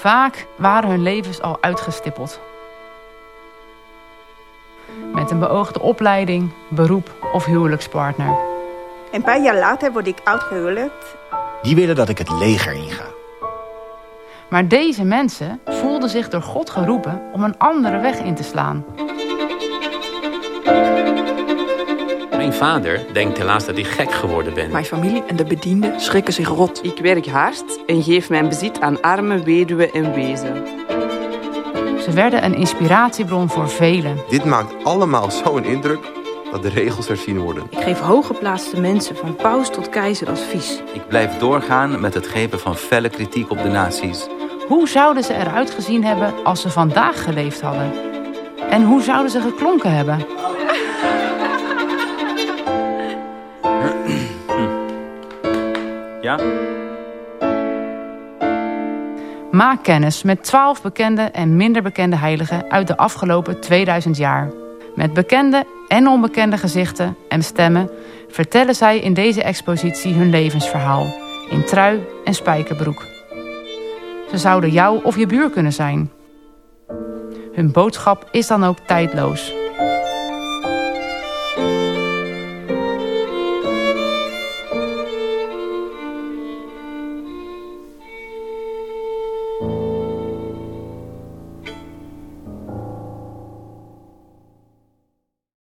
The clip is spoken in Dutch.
Vaak waren hun levens al uitgestippeld. Met een beoogde opleiding, beroep of huwelijkspartner. Een paar jaar later word ik uitgehuwelijkd. Die willen dat ik het leger inga. Maar deze mensen voelden zich door God geroepen om een andere weg in te slaan. Mijn vader denkt helaas dat ik gek geworden ben. Mijn familie en de bedienden schrikken zich rot. Ik werk hard en geef mijn bezit aan armen, weduwen en wezen. Ze werden een inspiratiebron voor velen. Dit maakt allemaal zo'n indruk dat de regels herzien worden. Ik geef hooggeplaatste mensen, van paus tot keizer, advies. Ik blijf doorgaan met het geven van felle kritiek op de naties. Hoe zouden ze eruit gezien hebben als ze vandaag geleefd hadden? En hoe zouden ze geklonken hebben? Maak kennis met 12 bekende en minder bekende heiligen uit de afgelopen 2000 jaar. Met bekende en onbekende gezichten en stemmen vertellen zij in deze expositie hun levensverhaal in trui en spijkerbroek. Ze zouden jou of je buur kunnen zijn. Hun boodschap is dan ook tijdloos.